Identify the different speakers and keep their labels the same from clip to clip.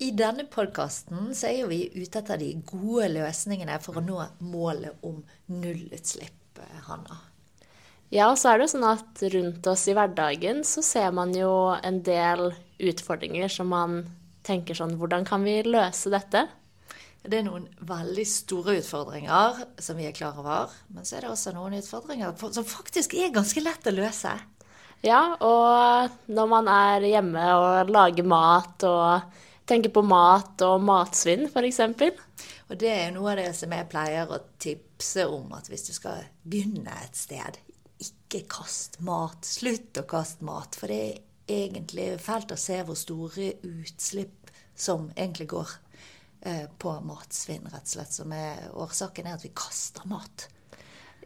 Speaker 1: I denne podkasten så er vi ute etter de gode løsningene for å nå målet om nullutslipp, eh, Hanna.
Speaker 2: Ja, og så er det jo sånn at rundt oss i hverdagen så ser man jo en del utfordringer som man tenker sånn Hvordan kan vi løse dette?
Speaker 1: Det er noen veldig store utfordringer som vi er klar over. Men så er det også noen utfordringer som faktisk er ganske lett å løse.
Speaker 2: Ja, og når man er hjemme og lager mat og tenker på mat og matsvinn, f.eks.
Speaker 1: Og det er noe av det som jeg pleier å tipse om, at hvis du skal begynne et sted, ikke kast mat. Slutt å kaste mat. For det er egentlig fælt å se hvor store utslipp som egentlig går eh, på matsvinn, rett og slett. Som er, årsaken er at vi kaster mat.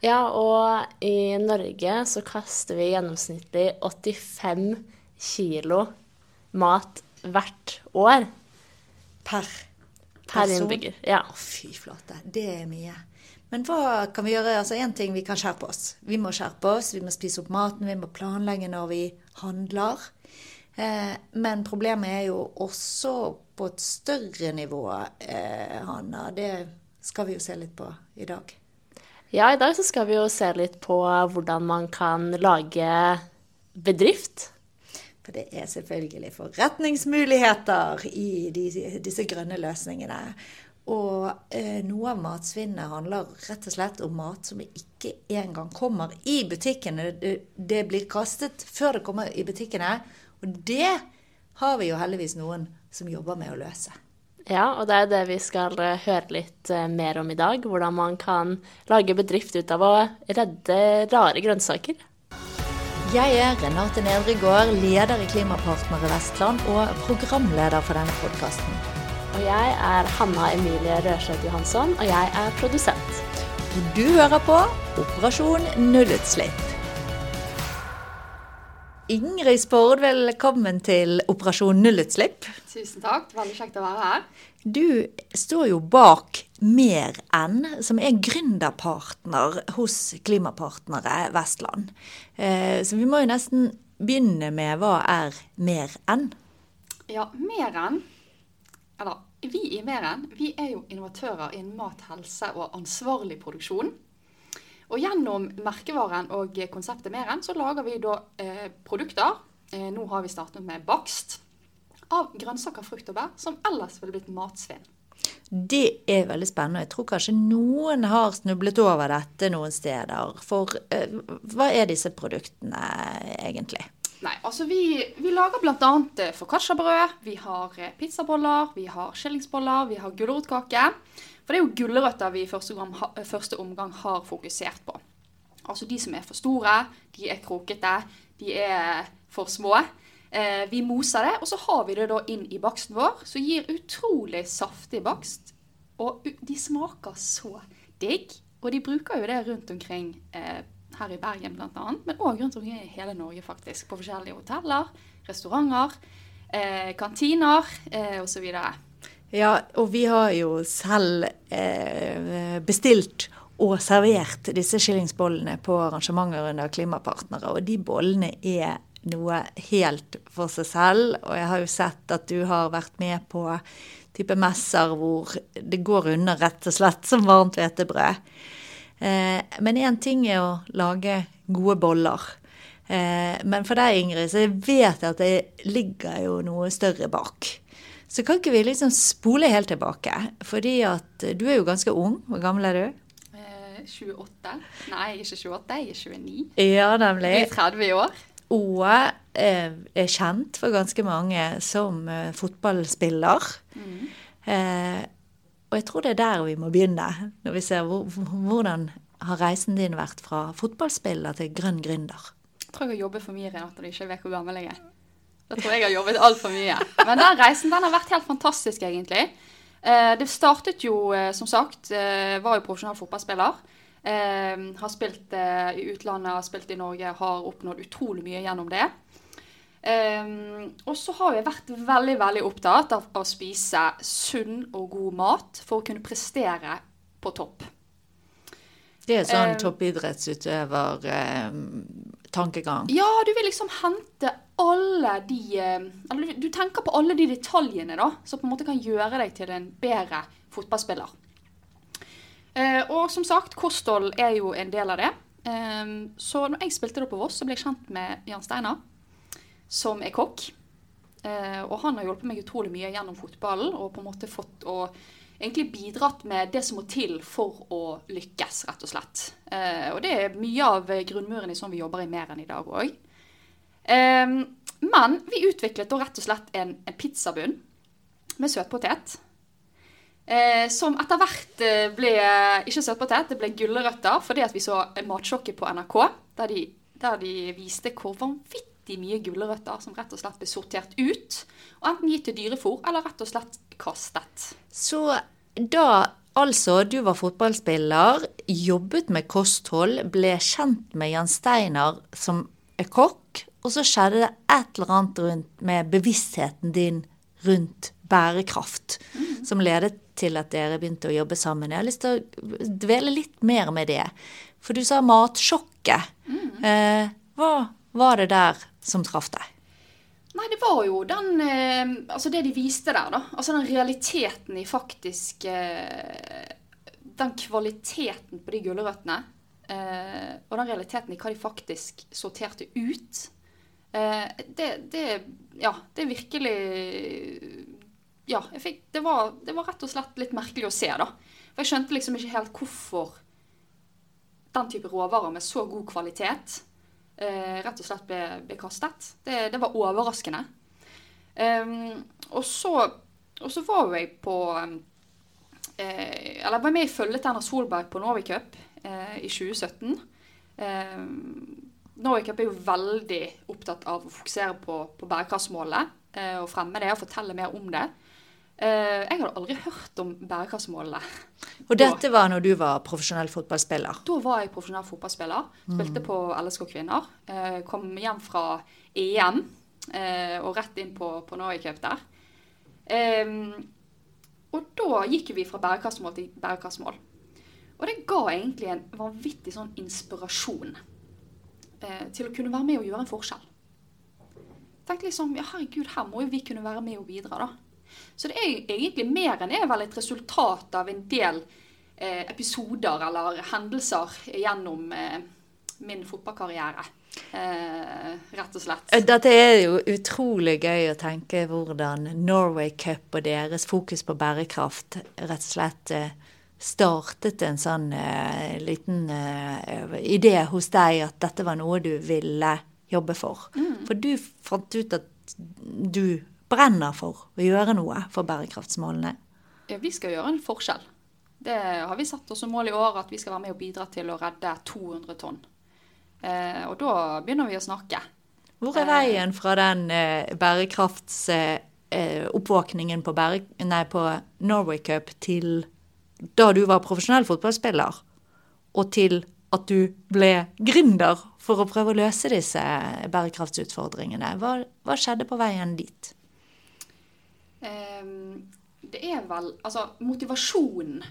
Speaker 2: Ja, og i Norge så kaster vi gjennomsnittlig 85 kilo mat hvert år.
Speaker 1: Per
Speaker 2: Per innbygger. Ja.
Speaker 1: Å, fy flate. Det er mye. Men hva kan vi gjøre? Altså Én ting, vi kan skjerpe oss. Vi må skjerpe oss, vi må spise opp maten, vi må planlegge når vi handler. Eh, men problemet er jo også på et større nivå, eh, Hanna. Det skal vi jo se litt på i dag.
Speaker 2: ja, i dag så skal vi jo se litt på hvordan man kan lage bedrift.
Speaker 1: For det er selvfølgelig forretningsmuligheter i de, disse grønne løsningene. Og eh, noe av matsvinnet handler rett og slett om mat som ikke engang kommer i butikkene. Det, det blir kastet før det kommer i butikkene. Og det har vi jo heldigvis noen som jobber med å løse.
Speaker 2: Ja, og det er det vi skal eh, høre litt eh, mer om i dag. Hvordan man kan lage bedrift ut av å redde rare grønnsaker.
Speaker 1: Jeg er Renate Nedregård, leder i Klimapartnere Vestland og programleder for denne podkasten.
Speaker 2: Og jeg er Hanna Emilie Rørseth Johansson, og jeg er produsent.
Speaker 1: Og du hører på Operasjon nullutslipp. Ingrid Spord, velkommen til Operasjon nullutslipp.
Speaker 3: Tusen takk. Veldig kjekt å være her.
Speaker 1: Du står jo bak Mer enn, som er gründerpartner hos Klimapartnere Vestland. Eh, Så vi må jo nesten begynne med hva er Mer enn?
Speaker 3: Ja, Mer enn eller vi i Mer enn, vi er jo innovatører innen mat, helse og ansvarlig produksjon. Og gjennom merkevaren og konseptet Meren så lager vi da eh, produkter. Eh, nå har vi startet med bakst av grønnsaker, frukt og bær, som ellers ville blitt matsvinn.
Speaker 1: Det er veldig spennende. Jeg tror kanskje noen har snublet over dette noen steder. For eh, hva er disse produktene egentlig?
Speaker 3: Nei, altså vi, vi lager bl.a. foccacciabrød, vi har eh, pizzaboller, vi har skillingsboller, vi har gulrotkake. For det er jo gulrøtter vi i første, eh, første omgang har fokusert på. Altså de som er for store, de er krokete, de er for små. Eh, vi moser det, og så har vi det da inn i baksten vår, som gir utrolig saftig bakst. Og de smaker så digg. Og de bruker jo det rundt omkring eh, her i Bergen bl.a., men òg rundt omkring i hele Norge, faktisk. På forskjellige hoteller, restauranter, eh, kantiner eh, osv.
Speaker 1: Ja, og vi har jo selv eh, bestilt og servert disse skillingsbollene på arrangementer under Klimapartnere, og de bollene er noe helt for seg selv. Og jeg har jo sett at du har vært med på type messer hvor det går under rett og slett som varmt hvetebrød. Eh, men én ting er å lage gode boller. Eh, men for deg, Ingrid, så vet jeg at det ligger jo noe større bak. Så kan ikke vi liksom spole helt tilbake? Fordi at du er jo ganske ung. Hvor gammel er du?
Speaker 3: Eh, 28. Nei, ikke 28, jeg er 29.
Speaker 1: Ja, nemlig.
Speaker 3: Jeg er 30 i år.
Speaker 1: Og eh, er kjent for ganske mange som fotballspiller. fotballspiller. Eh, og jeg tror det er der vi må begynne, når vi ser hvor, hvordan har reisen din vært fra fotballspiller til grønn gründer.
Speaker 3: Jeg tror jeg har jobbet for mye, Renate, og ikke vet hvor gammel jeg er. Da tror jeg jeg har jobbet altfor mye. Men den reisen den har vært helt fantastisk, egentlig. Eh, det startet jo, eh, som sagt, eh, var jo profesjonell fotballspiller. Har spilt i utlandet, har spilt i Norge, har oppnådd utrolig mye gjennom det. Og så har jeg vært veldig veldig opptatt av å spise sunn og god mat for å kunne prestere på topp.
Speaker 1: Det er sånn toppidrettsutøver-tankegang.
Speaker 3: Ja, du vil liksom hente alle de eh, eller Du tenker på alle de detaljene da, som på en måte kan gjøre deg til en bedre fotballspiller. Eh, og som sagt, kosthold er jo en del av det. Eh, så når jeg spilte da på Voss, så ble jeg kjent med Jan Steinar, som er kokk. Eh, og han har hjulpet meg utrolig mye gjennom fotballen og på en måte fått å egentlig bidratt med det som må til for å lykkes, rett og slett. Eh, og det er mye av grunnmuren i sånn vi jobber i mer enn i dag òg. Eh, men vi utviklet da rett og slett en, en pizzabunn med søtpotet. Eh, som etter hvert eh, ble ikke søtpotet, det ble gulrøtter, fordi at vi så Matsjokket på NRK, der de, der de viste hvor vanvittig mye gulrøtter som rett og slett ble sortert ut, og enten gitt til dyrefôr eller rett og slett kastet.
Speaker 1: Så da altså du var fotballspiller, jobbet med kosthold, ble kjent med Jan Steinar som er kokk, og så skjedde det et eller annet rundt med bevisstheten din rundt bærekraft, mm. som ledet til at dere begynte å jobbe sammen. Jeg har lyst til å dvele litt mer med det. For du sa matsjokket. Mm. Eh, hva var det der som traff deg?
Speaker 3: Nei, det var jo den eh, Altså det de viste der, da. Altså den realiteten i faktisk eh, Den kvaliteten på de gulrøttene. Eh, og den realiteten i hva de faktisk sorterte ut. Eh, det, det Ja, det er virkelig ja, fikk, det, var, det, var, rett og slett litt merkelig å se, da. For jeg skjønte liksom ikke helt hvorfor den type råvarer med så god kvalitet eh, rett og slett ble, ble kastet. Det, det, var overraskende. Um, og, så, og, så, var jeg på eh, Eller var med i følget til Erna Solberg på Norway eh, i 2017. Eh, Norway Cup er jo veldig opptatt av å fokusere på, på bærekraftsmålet eh, og fremme det og fortelle mer om det. Eh, jeg hadde aldri hørt om bærekraftsmålene.
Speaker 1: Og dette var når du var profesjonell fotballspiller?
Speaker 3: Da var jeg profesjonell fotballspiller. Spilte mm. på LSK Kvinner. Eh, kom hjem fra EM eh, og rett inn på, på Norway Cup der. Og da gikk vi fra bærekraftsmål til bærekraftsmål. Og det ga egentlig en vanvittig sånn inspirasjon til å kunne være med og gjøre en forskjell. Tenkte liksom, ja herregud, her må jo vi kunne være med og bidra, da. Så det er egentlig mer enn er vel et resultat av en del eh, episoder eller hendelser gjennom eh, min fotballkarriere. Eh, rett og slett.
Speaker 1: Eh, dette er jo utrolig gøy å tenke hvordan Norway Cup og deres fokus på bærekraft rett og slett eh, startet en sånn uh, liten uh, idé hos deg at dette var noe du ville jobbe for. Mm. For du fant ut at du brenner for å gjøre noe for bærekraftsmålene?
Speaker 3: Ja, vi skal gjøre en forskjell. Det har vi satt oss som mål i år, at vi skal være med og bidra til å redde 200 tonn. Uh, og da begynner vi å snakke.
Speaker 1: Hvor er veien fra den bærekraftsoppvåkningen eh, på, på Norway Cup til da du var profesjonell fotballspiller, og til at du ble gründer for å prøve å løse disse bærekraftsutfordringene? Hva, hva skjedde på veien dit?
Speaker 3: Ehm, det er vel Altså, motivasjonen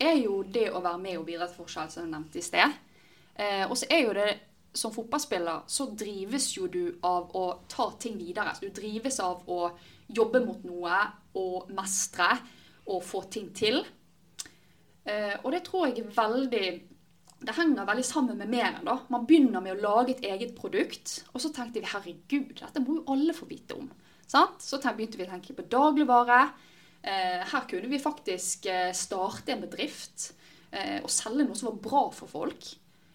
Speaker 3: er jo det å være med og bidra til forskjell, som jeg nevnte i sted. Eh, og så er jo det Som fotballspiller så drives jo du av å ta ting videre. Du drives av å jobbe mot noe og mestre og få ting til. Eh, og det tror jeg er veldig det henger veldig sammen med mer. da. Man begynner med å lage et eget produkt, og så tenkte vi herregud, dette må jo alle få vite om. Sant? Så begynte vi å tenke på dagligvare. Eh, her kunne vi faktisk eh, starte en bedrift og selge noe som var bra for folk.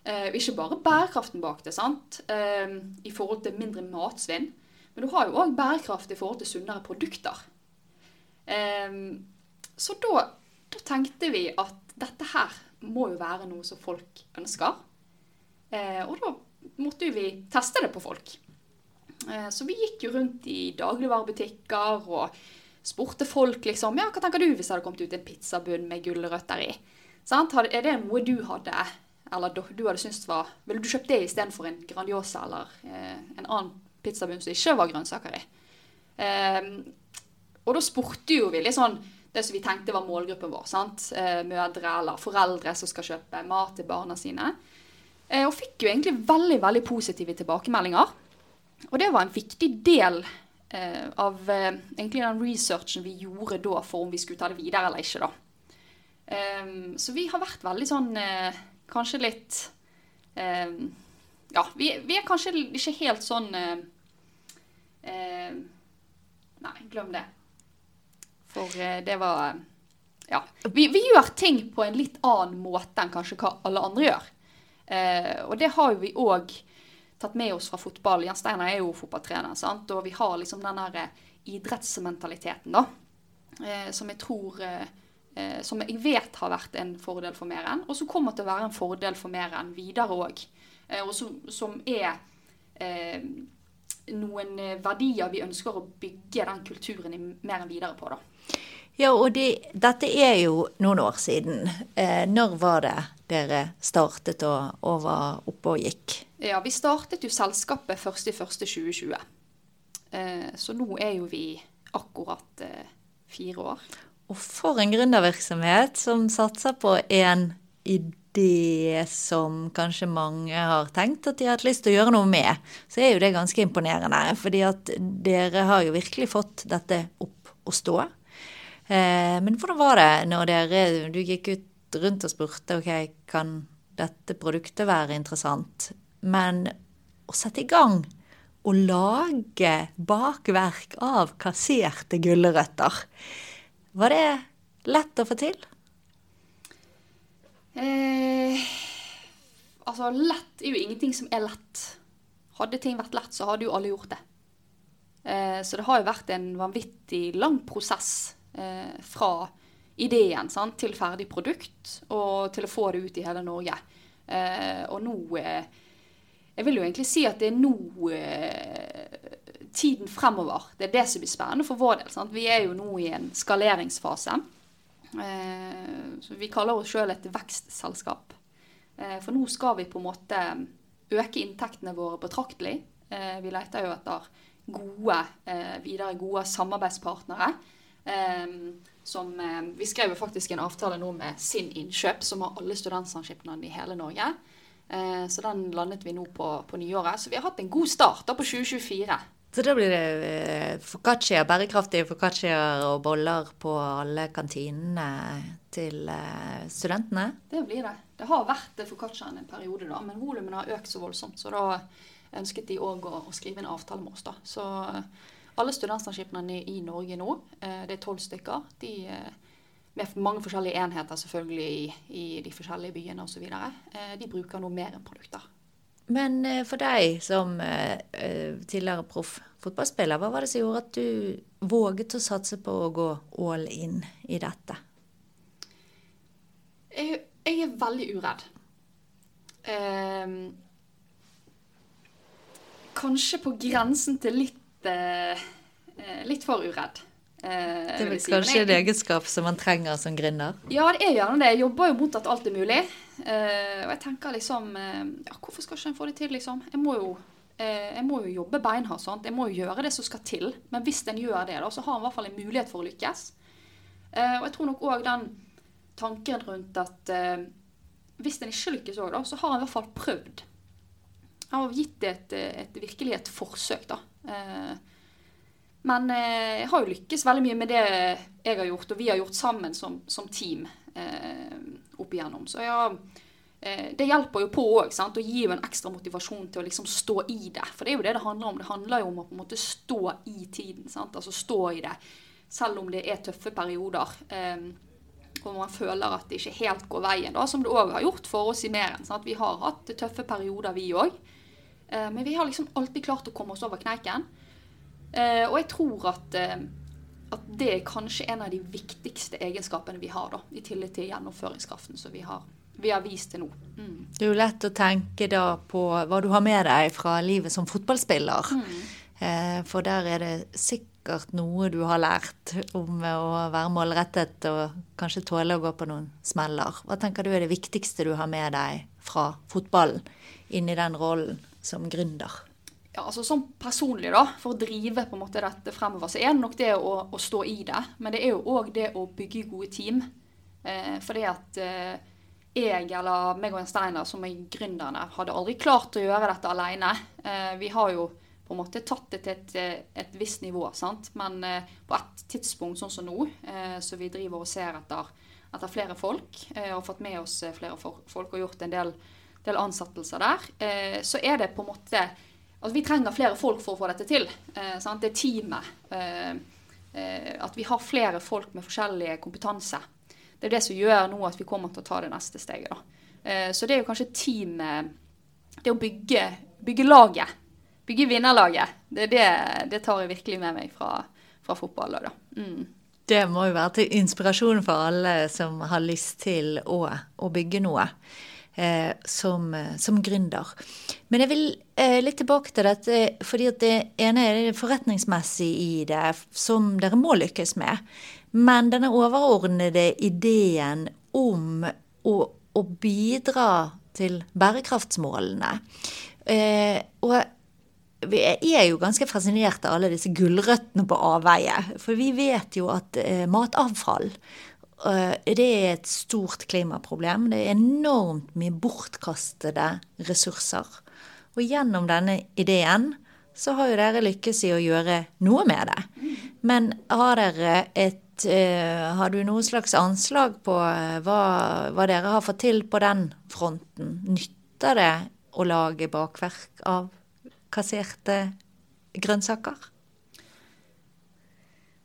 Speaker 3: Eh, ikke bare bærekraften bak det, sant? I forhold til mindre matsvinn. Men du har jo òg bærekraft i forhold til sunnere produkter. Så da, da, tenkte vi at dette her må jo være noe som folk ønsker. og da måtte vi teste det på folk. Eh, så vi gikk jo rundt i dagligvarebutikker og spurte folk liksom Ja, hva tenker du hvis det hadde kommet ut en pizzabunn med gulrøtter i? Sant? Er det noe du hadde eller du hadde syntes var Ville du kjøpt det istedenfor en Grandiosa eller eh, en annen pizzabunn som ikke var grønnsaker i? Eh, og da spurte jo vi litt sånn det som vi tenkte var målgruppen vår. sant? Eh, mødre eller foreldre som skal kjøpe mat til barna sine. Eh, og fikk jo egentlig veldig veldig positive tilbakemeldinger. og det var en viktig del eh, av egentlig den researchen vi gjorde da for om vi skulle ta det videre eller ikke. da. Så vi har vært veldig sånn Kanskje litt Ja, vi, vi, er kanskje ikke helt sånn Nei, glem det. For uh, det var Ja. Vi, vi, gjør ting på en litt annen måte enn kanskje hva alle andre gjør. og det har jo vi òg tatt med oss fra fotball. Jan Steinar er jo fotballtrener, sant? og vi har liksom den der idrettsmentaliteten, da. som jeg tror eh, som jeg vet har vært en fordel for Meren, og som kommer til å være en fordel for Meren videre òg. Eh, og som, som er eh, noen verdier vi ønsker å bygge den kulturen i Meren videre på. da.
Speaker 1: Ja, og de, dette er jo noen år siden. Eh, når var det dere startet og, og var oppe og gikk?
Speaker 3: Ja, Vi startet jo selskapet 1.1.2020. Eh, så nå er jo vi akkurat eh, fire år.
Speaker 1: Og for en gründervirksomhet som satser på en idé som kanskje mange har tenkt at de har hatt lyst til å gjøre noe med, så er jo det ganske imponerende. Fordi at dere har jo virkelig fått dette opp å stå. Eh, men hvordan var det når dere Du gikk ut rundt og spurte ok, kan dette produktet være interessant? Men å sette i gang og lage bakverk av kasserte gulrøtter var det lett å få til?
Speaker 3: Eh, altså, lett er jo ingenting som er lett. Hadde ting vært lett, så hadde jo alle gjort det. Eh, så det har jo vært en vanvittig lang prosess eh, fra ideen sant, til ferdig produkt, og til å få det ut i hele Norge. Eh, og nå eh, Jeg vil jo egentlig si at det er nå eh, tiden fremover. Det er det som blir spennende for vår del. Sant? Vi er jo nå i en skaleringsfase. Eh, vi kaller oss sjøl et vekstselskap. Eh, for nå skal vi på en måte øke inntektene våre betraktelig. Vi leter jo etter gode, videre gode samarbeidspartnere. Eh, som, eh, vi skrev faktisk en avtale nå med Sin Innkjøp, som har alle studentsamskipnadene i hele Norge. Så den landet vi nå på, på nyåret. Så vi har hatt en god start da på 2024.
Speaker 1: Så da blir det eh, foccaccia, bærekraftige foccacciaer og boller på alle kantinene til eh, studentene?
Speaker 3: Det blir det. Det har vært foccacciaen en periode, da, men volumene har økt så voldsomt. Så da ønsket de òg å, å, skrive en avtale med oss. da. Så alle studentsamskipnadene i Norge nå, det er tolv stykker, de med mange forskjellige enheter selvfølgelig i, i de forskjellige byene osv., de bruker nå mer enn produkter.
Speaker 1: Men eh, for deg som eh, eh, tidligere proff fotballspiller, hva var det som gjorde at du våget å satse på å gå all in i dette?
Speaker 3: Jeg, jeg er veldig uredd. Eh, kanskje på grensen til litt, eh, litt for uredd.
Speaker 1: Eh, det er vel kanskje en egenskap som man trenger som gründer?
Speaker 3: Ja, det er gjerne det. Jeg jobber jo mot at alt er mulig. Og jeg tenker liksom ja, Hvorfor skal ikke en få det til, liksom? Jeg må jo, jeg må jo jobbe beinhardt. Sant? Jeg må jo gjøre det som skal til. Men hvis en gjør det, da, så har en i hvert fall en mulighet for å lykkes. og jeg tror nok òg den tanken rundt at hvis en ikke lykkes òg, da, så har en i hvert fall prøvd. Jeg har gitt det et, et, virkelig et forsøk, da. Men jeg har jo lykkes veldig mye med det jeg har gjort, og vi har gjort sammen som, som team opp igjennom. Så ja, eh, det hjelper jo på òg, å gi jo en ekstra motivasjon til å liksom stå i det. For det er jo det det handler om. Det handler jo om å på en måte stå i tiden. Sant? Altså stå i det. Selv om det er tøffe perioder. Eh, og man føler at det ikke helt går veien, da, som det òg har gjort for oss i Meren. Sant? Vi har hatt tøffe perioder, vi òg. Eh, men vi har liksom alltid klart å komme oss over kneiken. Og jeg tror at at det er kanskje en av de viktigste egenskapene vi har, da, i tillegg til gjennomføringskraften som vi har, vi har vist til nå. Mm.
Speaker 1: Det er jo lett å tenke da på hva du har med deg fra livet som fotballspiller. Mm. Eh, for der er det sikkert noe du har lært om å være målrettet og kanskje tåle å gå på noen smeller. Hva tenker du er det viktigste du har med deg fra fotballen inn i den rollen som gründer?
Speaker 3: ja, altså Sånn personlig, da, for å drive på en måte dette fremover, så er det nok det å, å stå i det. Men det er jo òg det å bygge gode team. Eh, fordi at eh, jeg eller meg og en Steiner, som er gründerne, hadde aldri klart å gjøre dette alene. Eh, vi har jo på en måte tatt det til et, eh, et visst nivå. sant? Men eh, på et tidspunkt, sånn som nå, eh, så vi driver og ser etter, etter flere folk, eh, og fått med oss eh, flere folk og gjort en del, del ansettelser der, eh, så er det på en måte Altså, vi trenger flere folk for å få dette til. Eh, sant? Det teamet. Eh, at vi har flere folk med forskjellig kompetanse. Det er det som gjør nå at vi kommer til å ta det neste steget. Da. Så det er jo kanskje teamet Det å bygge, bygge laget. Bygge vinnerlaget. Det, det, det tar jeg virkelig med meg fra, fra fotball. Da. Mm.
Speaker 1: Det må jo være til inspirasjon for alle som har lyst til å, å bygge noe. Eh, som, som gründer. Men jeg vil eh, litt tilbake til dette, fordi at det ene er det forretningsmessige i det, som dere må lykkes med. Men denne overordnede ideen om å, å bidra til bærekraftsmålene. Eh, og vi er jo ganske fascinert av alle disse gulrøttene på avveie. For vi vet jo at eh, matavfall eh, det er et stort klimaproblem. Det er enormt mye bortkastede ressurser. Og gjennom denne ideen så har jo dere lykkes i å gjøre noe med det. Men har dere et Har du noe slags anslag på hva, hva dere har fått til på den fronten? Nytter det å lage bakverk av kasserte grønnsaker?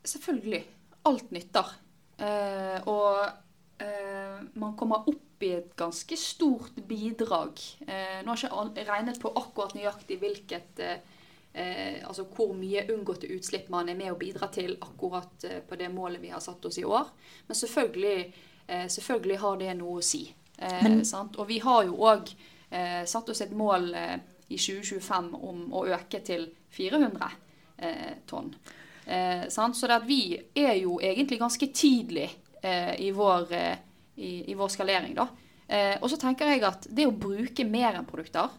Speaker 3: Selvfølgelig. Alt nytter. Eh, og eh, man kommer opp i et ganske stort bidrag. Eh, nå har jeg ikke regnet på akkurat nøyaktig hvilket eh, eh, Altså hvor mye unngåtte utslipp man er med å bidra til akkurat eh, på det målet vi har satt oss i år. Men selvfølgelig, selvfølgelig har det noe å si. Men, og vi har jo òg satt oss et mål i 2025 om å øke til 400 tonn. Eh, så vi er jo egentlig ganske tidlig eh, i, vår, eh, i, i, vår, skalering, da. Eh, og så tenker jeg at det å bruke mer enn produkter,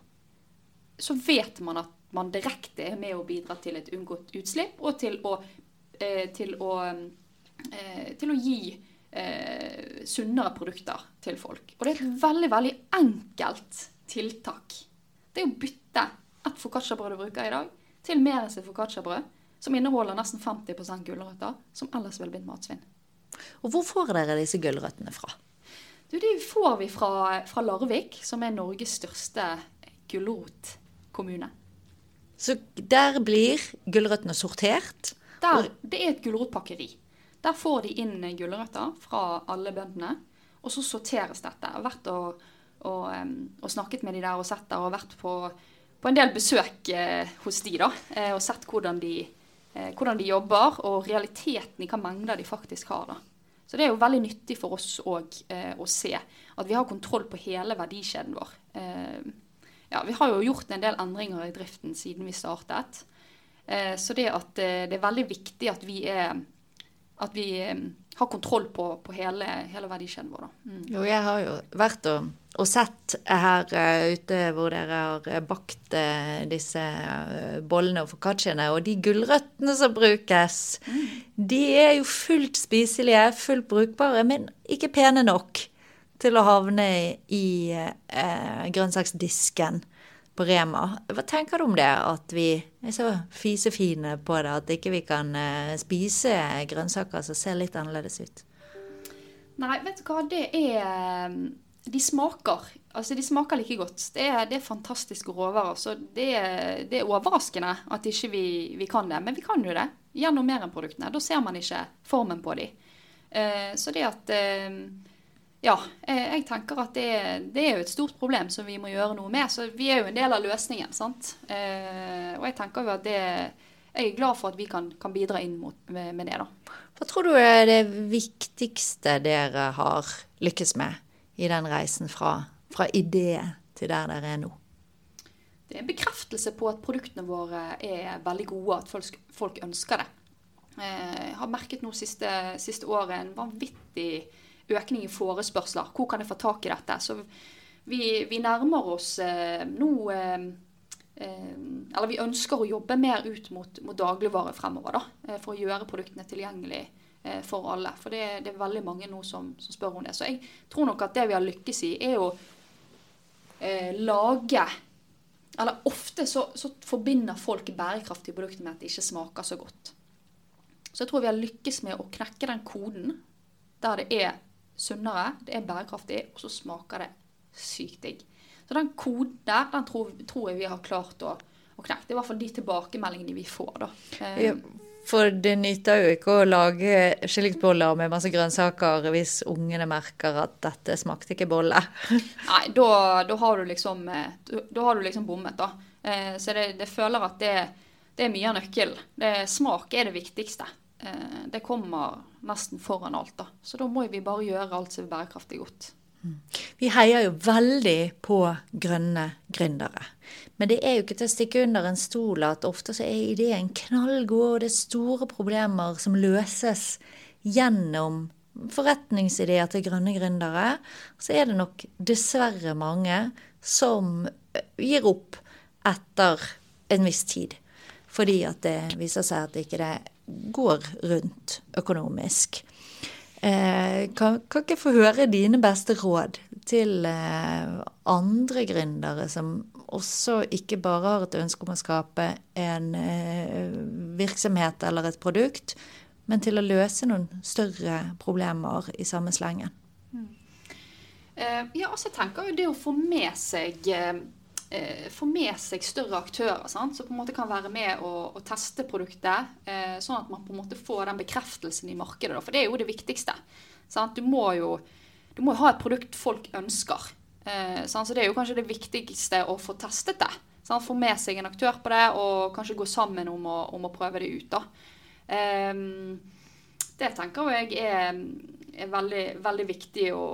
Speaker 3: så vet man at man direkte er med å bidra til et unngått utslipp, og til å, eh, til å, eh, til å gi sunnere produkter til folk. Og det er et veldig, veldig enkelt tiltak. Det er å bytte et foccacciabrød du bruker i dag, til mer enn et foccacciabrød som inneholder nesten 50 gulrøtter, som ellers ville blitt matsvinn.
Speaker 1: Og Hvor får dere disse gulrøttene fra?
Speaker 3: Du, de får vi fra, fra Larvik, som er Norges største gulrotkommune.
Speaker 1: Så der blir gulrøttene sortert?
Speaker 3: Der, det er et gulrotpakkeri. Der får de inn gulrøtter fra alle bøndene, og så sorteres dette. Jeg har vært og, og, og, snakket med de der og sett der, og vært på, på en del besøk eh, hos de da, eh, og sett hvordan de eh, hvordan de jobber, og realiteten i hva mengder de faktisk har. Da. Så det er jo veldig nyttig for oss òg eh, å se at vi har kontroll på hele verdikjeden vår. Eh, ja, vi har jo gjort en del endringer i driften siden vi startet. Eh, så det at eh, det er veldig viktig at vi er at vi har kontroll på, på hele, hele, verdikjeden vår.
Speaker 1: Mm. Jo, jeg har jo vært og, og sett her uh, ute hvor dere har eh, bakt uh, disse uh, bollene og foccacciaene, og de gulrøttene som brukes, mm. de er jo fullt spiselige, fullt brukbare, men ikke pene nok til å havne i grønnsaksdisken på Rema. Hva tenker du om det, at vi er så fisefine på det, at ikke vi kan uh, spise grønnsaker som ser litt annerledes ut?
Speaker 3: Nei, vet du hva, det er De smaker. Altså, de smaker like godt. Det er, det er fantastiske råvarer. Så det det er overraskende at ikke vi, vi kan det. Men vi kan jo det gjennom produktene. Da ser man ikke formen på dem. Uh, så det at uh, ja, jeg tenker at det, det, er jo et stort problem som vi må gjøre noe med. Så vi er jo en del av løsningen. sant? Eh, og jeg tenker jo at det Jeg er glad for at vi kan, kan bidra inn mot, med, med, det, da.
Speaker 1: Hva tror du er det viktigste dere har lykkes med i den reisen fra, fra idé til der dere er nå?
Speaker 3: Det er en bekreftelse på at produktene våre er veldig gode, at folk, folk ønsker det. Eh, jeg har merket nå siste, siste året en vanvittig økning i forespørsler. Hvor kan jeg få tak i dette? Så vi, vi nærmer oss eh, nå eh, eh, Eller vi ønsker å jobbe mer ut mot, mot dagligvare fremover, da, eh, for å gjøre produktene tilgjengelig eh, for alle. For det, det, er veldig mange nå som, som, spør om det. Så jeg tror nok at det vi har lykkes i, er å lage Eller ofte så, så forbinder folk bærekraftige produkter med at det ikke smaker så godt. Så jeg tror vi har lykkes med å knekke den koden der det er sunnere, det er bærekraftig, og så smaker det sykt digg. Så den koden der, den tror, tror jeg vi har klart å, å knekke. Det er i hvert fall de tilbakemeldingene vi får, da. Eh,
Speaker 1: Ja, for det nytter jo ikke å lage skillingsboller med masse grønnsaker hvis ungene merker at dette smakte ikke bolle.
Speaker 3: Nei, da, da har du liksom eh, da- Da har du liksom bommet, da. Eh, Så det, det føler at det, det er mye av nøkkelen. Smak er det viktigste. Eh, Det kommer nesten foran alt, da. Så da må vi bare gjøre alt som er bærekraftig godt.
Speaker 1: Vi heier jo veldig på grønne gründere. Men det er jo ikke til å stikke under en stol at ofte så er ideen knallgod, og det er store problemer som løses gjennom forretningsideer til grønne gründere. Så er det nok dessverre mange som gir opp etter en viss tid. Fordi at det viser seg at det ikke det går rundt økonomisk. Eh, kan, kan ikke få høre dine beste råd til eh, andre gründere som også ikke bare har et ønske om å skape en eh, virksomhet eller et produkt, men til å løse noen større problemer i samme slengen.
Speaker 3: Eh, ja, altså jeg tenker jo det å få med seg eh, eh, få med seg større aktører sant? som på en måte kan være med og, og teste produktet, eh, sånn at man på en måte får den bekreftelsen i markedet. Da. For det er jo det viktigste. Sant? Du må jo du må ha et produkt folk ønsker. Eh? Så det er jo kanskje det viktigste å få testet det. Sant? Få med seg en aktør på det, og kanskje gå sammen om å, om å prøve det ut. Ehm, det tenker jeg er, er veldig, veldig viktig å,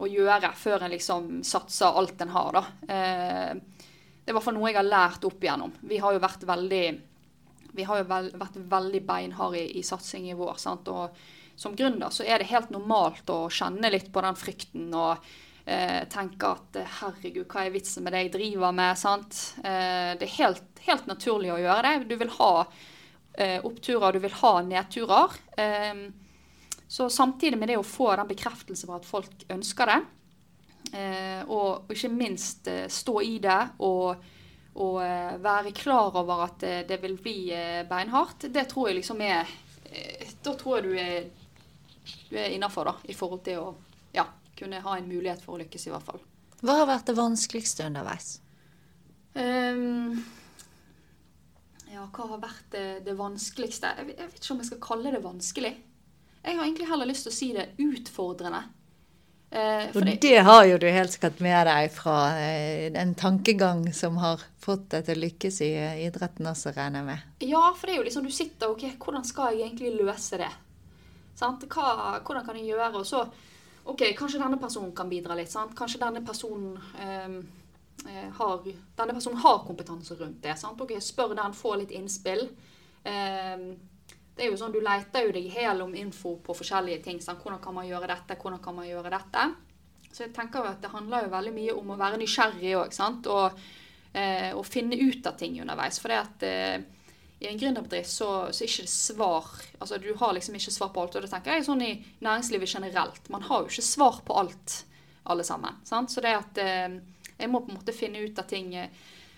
Speaker 3: å gjøre før en liksom satser alt en har. Da. Eh, det er i hvert fall noe jeg har lært opp igjennom. Vi har jo vært veldig, vi har jo vel, vært veldig beinharde i, i satsing i vår. Sant? Og som gründer så er det helt normalt å kjenne litt på den frykten og eh, tenke at eh, herregud, hva er vitsen med det jeg driver med? Sant? Eh, det er helt, helt naturlig å gjøre det. Du vil ha eh, oppturer, du vil ha nedturer. Eh, så samtidig med det å få den bekreftelse på at folk ønsker det, og, og ikke minst eh, stå i det og, og eh, være klar over at eh, det vil bli eh, beinhardt, det tror jeg liksom er eh, Da tror jeg du er, du er innafor, da, i forhold til å ja, kunne ha en mulighet for å lykkes, i hvert fall.
Speaker 1: Hva har vært det vanskeligste underveis?
Speaker 3: Um, ja, hva har vært det, det vanskeligste? Jeg, jeg vet ikke om jeg skal kalle det vanskelig. Jeg har egentlig heller lyst til å si det utfordrende. Eh,
Speaker 1: Og
Speaker 3: det,
Speaker 1: det har jo du helt sikkert med deg fra eh, en tankegang som har fått deg til å lykkes i eh, idretten også, regner jeg med.
Speaker 3: ja, for det er jo liksom du sitter ok, hvordan skal jeg egentlig løse det? Sant? Hva, hvordan kan jeg gjøre? Og så ok, kanskje denne personen kan bidra litt. Sant? Kanskje denne personen eh, har, denne personen har kompetanse rundt det. Sant? Ok, Spør den, få litt innspill. Ehm, det er jo sånn, Du leter jo deg hel om info på forskjellige ting. Sånn, Hvordan kan man gjøre dette? Hvordan kan man gjøre dette? Så jeg tenker jo at det handler jo veldig mye om å være nysgjerrig òg. Og, eh, og finne ut av ting underveis. For det at eh, i en gründerbedrift så, så er ikke det svar Altså du har liksom ikke svar på alt. Og det tenker jeg sånn i næringslivet generelt. Man har jo ikke svar på alt, alle sammen. Sant? Så det at eh, jeg må på en måte finne ut av ting eh,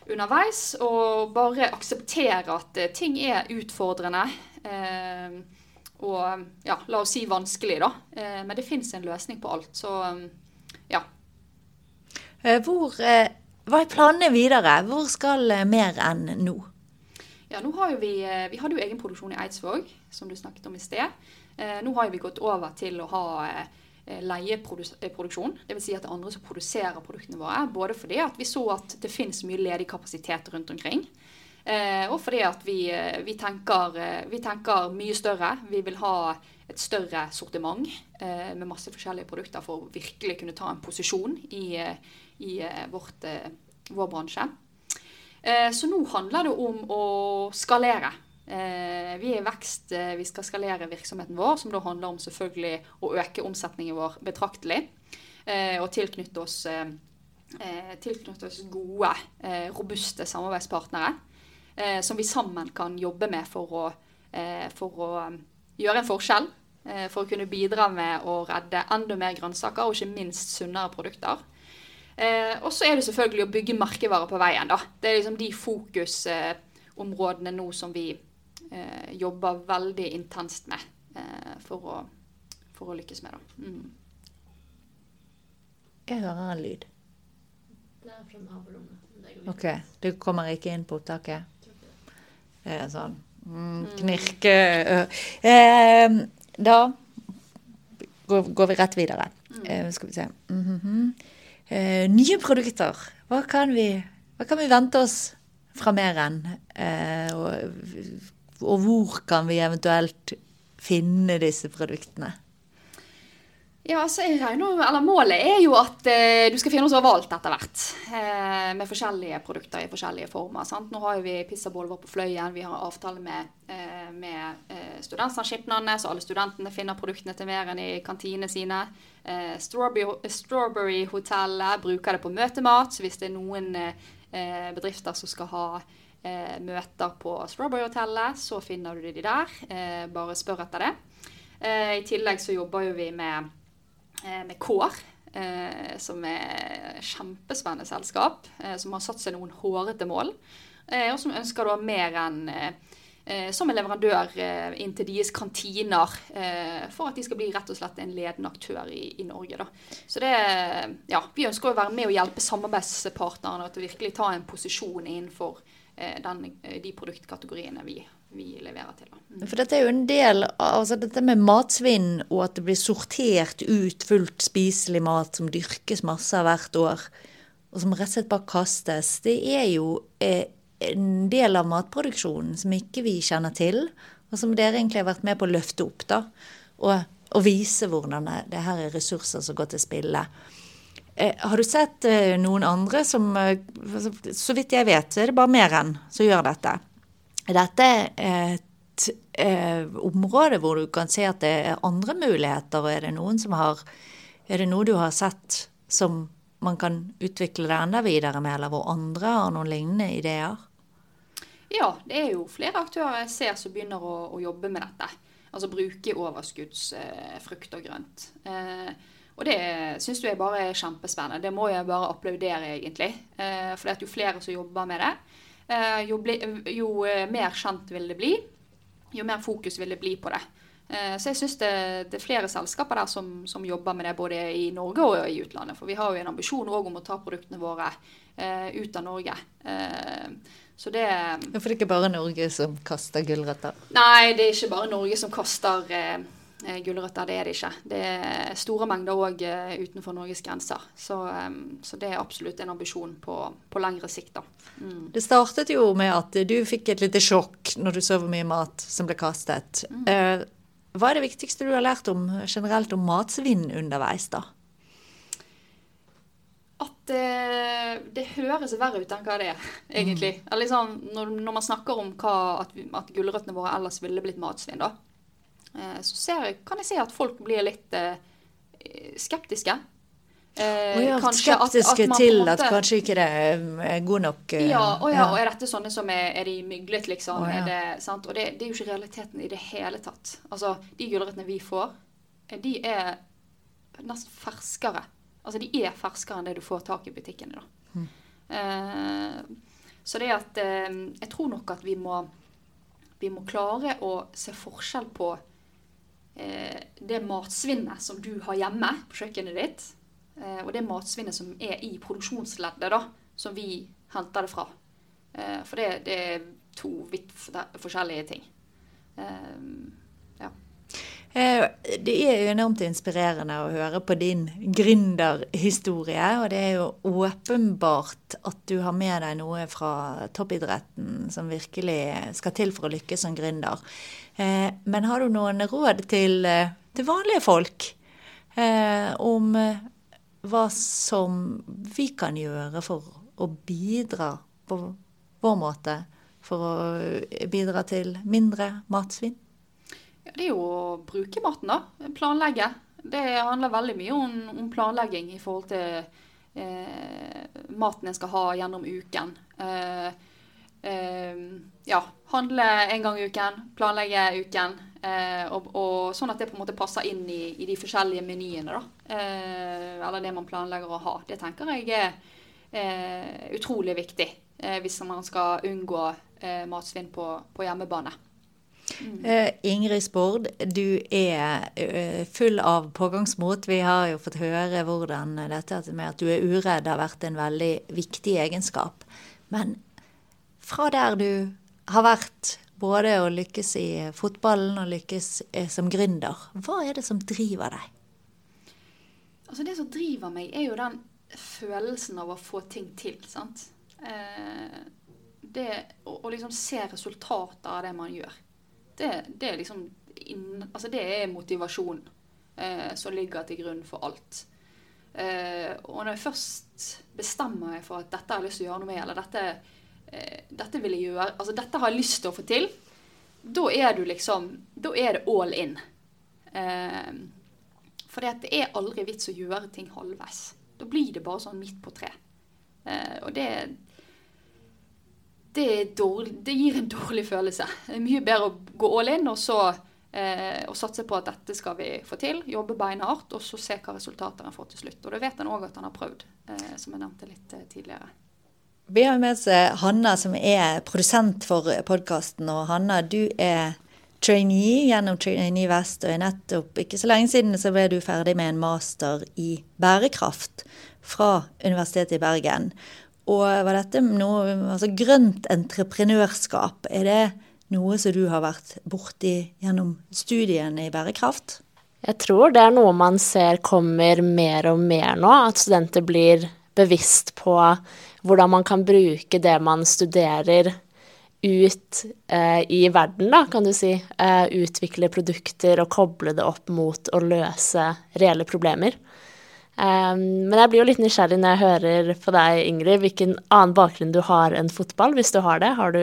Speaker 3: underveis, og bare akseptere at eh, ting er utfordrende. Eh, og ja, la oss si vanskelig, da. Eh, men det fins en løsning på alt. Så eh, ja.
Speaker 1: Eh, Hvor, eh, hva er planene videre? Hvor skal mer enn nå?
Speaker 3: Ja, nå har vi, vi hadde jo egen produksjon i Eidsvåg, som du snakket om i sted. Eh, nå har vi gått over til å ha leieproduksjon. Dvs. Si at det er andre som produserer produktene våre. Både fordi at vi så at det finnes mye ledig kapasitet rundt omkring. Eh, og fordi at vi, eh, vi, tenker, eh, vi tenker mye større. Vi vil ha et større sortiment med masse forskjellige produkter for å virkelig kunne ta en posisjon i, i vårt, vår bransje. Så nå handler det om å skalere. Vi er i vekst, vi skal skalere virksomheten vår, som da handler om selvfølgelig å øke omsetningen vår betraktelig. Og tilknytte oss, tilknytte oss gode, robuste samarbeidspartnere. Eh, Som vi sammen kan jobbe med for å, eh, for å eh, gjøre en forskjell. eh, For å kunne bidra med å redde enda mer grønnsaker, og ikke minst sunnere produkter. Eh, og så er det selvfølgelig å bygge merkevarer på veien. da. Det er liksom de fokusområdene nå som vi eh, jobber veldig intenst med eh, for, å, for, å, lykkes med. da. Mm.
Speaker 1: Jeg hører en lyd.
Speaker 2: Det er fra naborommet.
Speaker 1: OK. Du kommer ikke inn på opptaket? Det er sånn mm, knirke eh, Da går, går, vi rett videre. Eh, skal vi se. Mm -hmm. eh, nye produkter. Hva kan, vi, hva kan vi vente oss fra mer Eh, og, og hvor kan vi eventuelt finne disse produktene?
Speaker 3: Ja, altså regner, Målet er jo at eh, du skal finne oss overalt etter hvert. Eh, med forskjellige produkter i forskjellige former. Sant? Nå har vi pizzabolver på Fløyen. Vi har avtale med, eh, med eh, studentsamskipnadene, så alle studentene finner produktene til mer enn i kantinene sine. Eh, Strawberry, Strawberry Hotellet bruker det på møtemat. Så hvis det er noen eh, bedrifter som skal ha eh, møter på Strawberry Hotellet, så finner du de der. bare spør etter det. I tillegg så jobber jo vi med med Kår. Eh, som er et kjempespennende selskap, eh, som har satt seg noen hårete mål. og som ønsker da mer enn som en leverandør inn til deres kantiner, for at de skal bli rett og slett en ledende aktør i, i Norge. Da. Så det, ja, Vi ønsker å være med og hjelpe samarbeidspartnerne til å virkelig ta en posisjon innenfor den, de produktkategoriene vi vi leverer til.
Speaker 1: Mm. For dette er jo en del altså dette med matsvinn, og at det blir sortert ut fullt spiselig mat som dyrkes masse hvert år, og som rett og slett bare kastes, det er jo eh, en del av matproduksjonen som ikke vi kjenner til, og som dere egentlig har vært med på å løfte opp, da. Og, og vise hvordan det, her er ressurser som går til spille. Eh, har du sett eh, noen andre som eh, Så vidt jeg vet, så er det bare mer enn som gjør dette. Er dette et eh, område hvor du kan se at det er andre muligheter, og er det noen som har Er det noe du har sett som man kan utvikle det enda videre med, eller hvor andre har noen lignende ideer?
Speaker 3: Ja, det er jo flere aktører jeg ser som begynner å, å jobbe med dette. Altså bruke overskuddsfrukt eh, og grønt. Eh, og det syns jeg bare er kjempespennende. Det må jeg bare applaudere, egentlig. Eh, for er jo flere som jobber med det, jo, ble, jo, eh, mer kjent vil det bli, jo mer fokus vil det bli på det. Eh, så jeg syns det, det, er flere selskaper der som, som, jobber med det både i Norge og i utlandet. For vi har jo en ambisjon òg om å ta produktene våre eh, ut av Norge. Eh, så det
Speaker 1: ja, For det er ikke bare Norge som kaster gulrøtter?
Speaker 3: Nei, det er ikke bare Norge som kaster eh, Eh, gulrøtter. Det er det ikke. Det er store mengder òg eh, utenfor Norges grenser. Så, så, det er absolutt en ambisjon på, på lengre sikt.
Speaker 1: Mm. Det startet jo med at du fikk et lite sjokk når du så hvor mye mat som ble kastet. Mm. Eh, hva er det viktigste du har lært om, generelt om matsvinn underveis, da?
Speaker 3: At eh, det høres verre ut enn hva det er, egentlig. Mm. Liksom, når, når, man snakker om hva, at, at gulrøttene våre ellers ville blitt matsvinn, da Eh, så ser, kan jeg se at folk blir litt eh, skeptiske.
Speaker 1: Eh, ja, skeptiske at, at til måte, at kanskje ikke det er god nok
Speaker 3: eh, ja, og ja, og er dette sånne som er, er de myglet, liksom? Oh, ja. det, og det, det, er jo ikke realiteten i det hele tatt. Altså, De gulrøttene vi får, de er nesten ferskere. Altså, de er ferskere enn det du får tak i butikkene. da. Mm. Eh, så det at Jeg tror nok at vi må, vi må klare å se forskjell på Eh, det matsvinnet som du har hjemme på kjøkkenet ditt, eh, og det matsvinnet som er i produksjonsleddet, da, som vi henter det fra. Eh, for det, det er to vidt forskjellige ting.
Speaker 1: Ja. Det er jo enormt inspirerende å høre på din gründerhistorie. Og det er jo åpenbart at du har med deg noe fra toppidretten som virkelig skal til for å lykkes som gründer. Eh, men har du noen råd til, eh, til vanlige folk eh, om hva som vi kan gjøre for å bidra på vår måte for å bidra til mindre matsvinn?
Speaker 3: Ja, det er jo å bruke maten, da. Planlegge. Det handler veldig mye om, om planlegging i forhold til eh, maten en skal ha gjennom uken. Eh, ja, handle en gang i uken, planlegge uken. Eh, og, og, sånn at det på en måte passer inn i, i de forskjellige menyene, da. Eh, eller det man planlegger å ha. Det tenker jeg er eh, utrolig viktig hvis man skal unngå matsvinn på, på hjemmebane.
Speaker 1: Mm. Ingrid Spord, du er full av pågangsmot. Vi har jo fått høre hvordan dette med at du er uredd har vært en veldig viktig egenskap. Men fra der du har vært både å lykkes i fotballen og lykkes eh, som gründer. Hva er det som driver deg?
Speaker 3: Altså Det som driver meg, er jo den følelsen av å få ting til. sant? Eh, det å, liksom se resultater av det man gjør. Det, det er liksom altså det er motivasjon eh, som ligger til grunn for alt. Og når jeg først bestemmer meg for at dette har jeg lyst til å gjøre noe med, eller dette dette vil jeg gjøre, altså dette har jeg lyst til å få til, da er du liksom Da er det all in. Eh, for det er aldri vits å gjøre ting halvveis. Da blir det bare sånn midt på tre. Eh, og det det, dårlig, det, gir en dårlig følelse. Det er mye bedre å gå all in og så eh, og satse på at dette skal vi få til. Jobbe beinhardt og så se hva resultater en får til slutt. Og det vet en òg at han har prøvd, eh, som jeg nevnte litt eh, tidligere.
Speaker 1: Vi har med oss Hanna, som er produsent for podkasten. Og Hanna, du er trainee gjennom Trainee Vest, og er nettopp ikke så lenge siden så ble du ferdig med en master i bærekraft fra Universitetet i Bergen. Og var dette noe Altså grønt entreprenørskap, er det noe som du har vært borti gjennom studiene i bærekraft?
Speaker 2: Jeg tror det er noe man ser kommer mer og mer nå, at studenter blir bevisst på hvordan man kan bruke det man studerer ut eh, i verden, da, kan du si. Eh, utvikle produkter og koble det opp mot å løse reelle problemer. Eh, men jeg blir jo litt nysgjerrig når jeg hører på deg, Ingrid, hvilken annen bakgrunn du har enn fotball, hvis du har det. Har du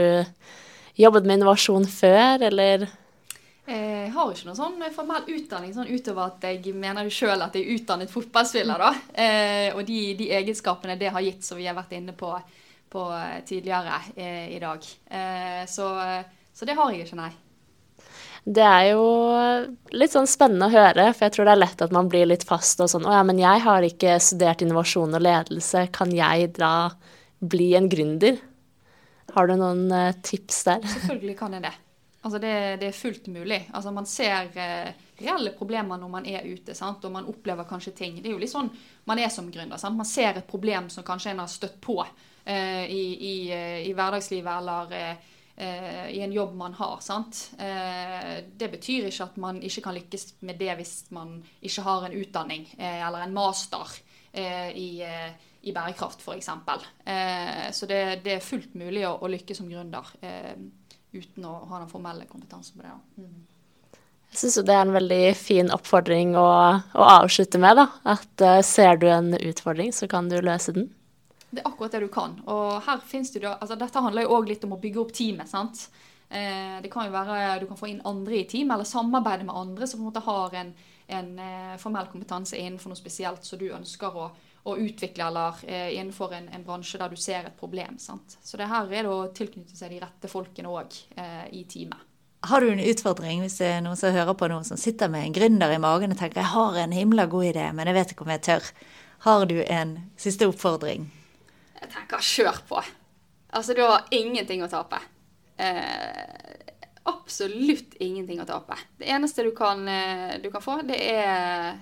Speaker 2: jobbet med innovasjon før, eller?
Speaker 3: Eh, jeg har ikke noen sånn formell utdanning sånn utover at jeg mener sjøl at jeg er utdannet fotballspiller. da, eh, Og de, de, egenskapene det har gitt, som vi har vært inne på, på tidligere eh, i dag. Eh, så, så, det har jeg ikke, nei.
Speaker 2: Det er jo litt sånn spennende å høre, for jeg tror det er lett at man blir litt fast og sånn Å ja, men jeg har ikke studert innovasjon og ledelse, kan jeg da bli en gründer? Har du noen eh, tips der?
Speaker 3: Selvfølgelig kan jeg det. Altså det, det, er fullt mulig. Altså man ser eh, reelle problemer når man er ute, sant? og man opplever kanskje ting. Det er jo litt sånn man er som gründer. Sant? Man ser et problem som kanskje en har støtt på eh, i, i, eh, i, hverdagslivet eller eh, eh, i en jobb man har. Sant? Eh, det betyr ikke at man ikke kan lykkes med det hvis man ikke har en utdanning eller en master i, i bærekraft, f.eks. Eh, så det, det, er fullt mulig å, å lykkes som gründer. Eh, uten å ha den formelle kompetansen på det. Mm.
Speaker 2: Jeg syns det er en veldig fin oppfordring å, å avslutte med. da, At uh, ser du en utfordring, så kan du løse den.
Speaker 3: Det er akkurat det du kan. Og her finnes det, altså Dette handler jo òg litt om å bygge opp teamet. sant? Eh, det kan jo være Du kan få inn andre i team, eller samarbeide med andre som på en måte har en, en eh, formell kompetanse innenfor noe spesielt som du ønsker å, å utvikle eller eh, innenfor en, en, bransje der du ser et problem. Sant? Så det her er det å tilknytte seg de rette folkene òg eh, i teamet.
Speaker 1: Har du en utfordring hvis det er noen som hører på noen som sitter med en gründer i magen og tenker jeg har en himla god idé, men jeg vet ikke om jeg tør. Har du en siste oppfordring?
Speaker 3: Jeg tenker kjør på. Altså, du har ingenting å tape. Eh, absolutt ingenting å tape. Det eneste du kan, eh, du kan få, det er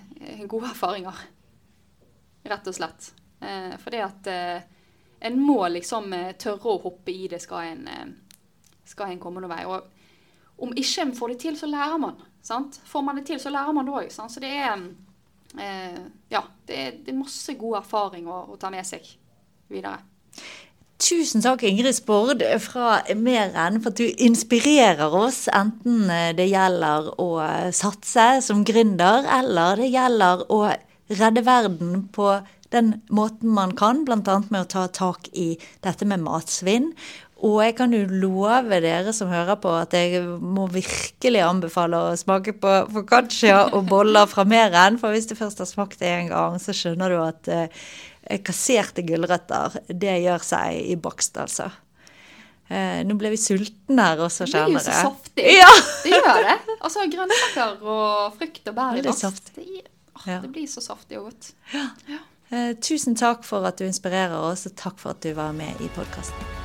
Speaker 3: gode erfaringer rett og slett. Eh, fordi at eh, en må liksom eh, tørre å hoppe i det skal en, eh, skal en komme noen vei. Og om ikke en får det til, så lærer man. Sant? Får man det til, så lærer man det òg. Så det er eh, Ja, det er, det er, masse god erfaring å, å ta med seg videre.
Speaker 1: Tusen takk, Ingrid Spord fra Meren, for at du inspirerer oss, enten det gjelder å satse som gründer, eller det gjelder å redde verden på den måten man kan, bl.a. med å ta tak i dette med matsvinn. Og jeg kan jo love dere som hører på, at jeg må virkelig anbefale å smake på foccaccia og boller fra Meren. For hvis du først har smakt det en gang, så skjønner du at eh, kasserte gulrøtter, det gjør seg i bakst, altså. Eh, nå ble vi sultne her også,
Speaker 3: Det blir jo så
Speaker 1: jeg.
Speaker 3: saftig.
Speaker 1: Ja!
Speaker 3: Det gjør det. Altså grønnsaker og frukt og bær i
Speaker 1: bakst.
Speaker 3: Det, åh,
Speaker 1: Ja.
Speaker 3: det blir så saftig og godt.
Speaker 1: Eh, tusen takk for at du inspirerer oss, og takk for at du var med i podkasten.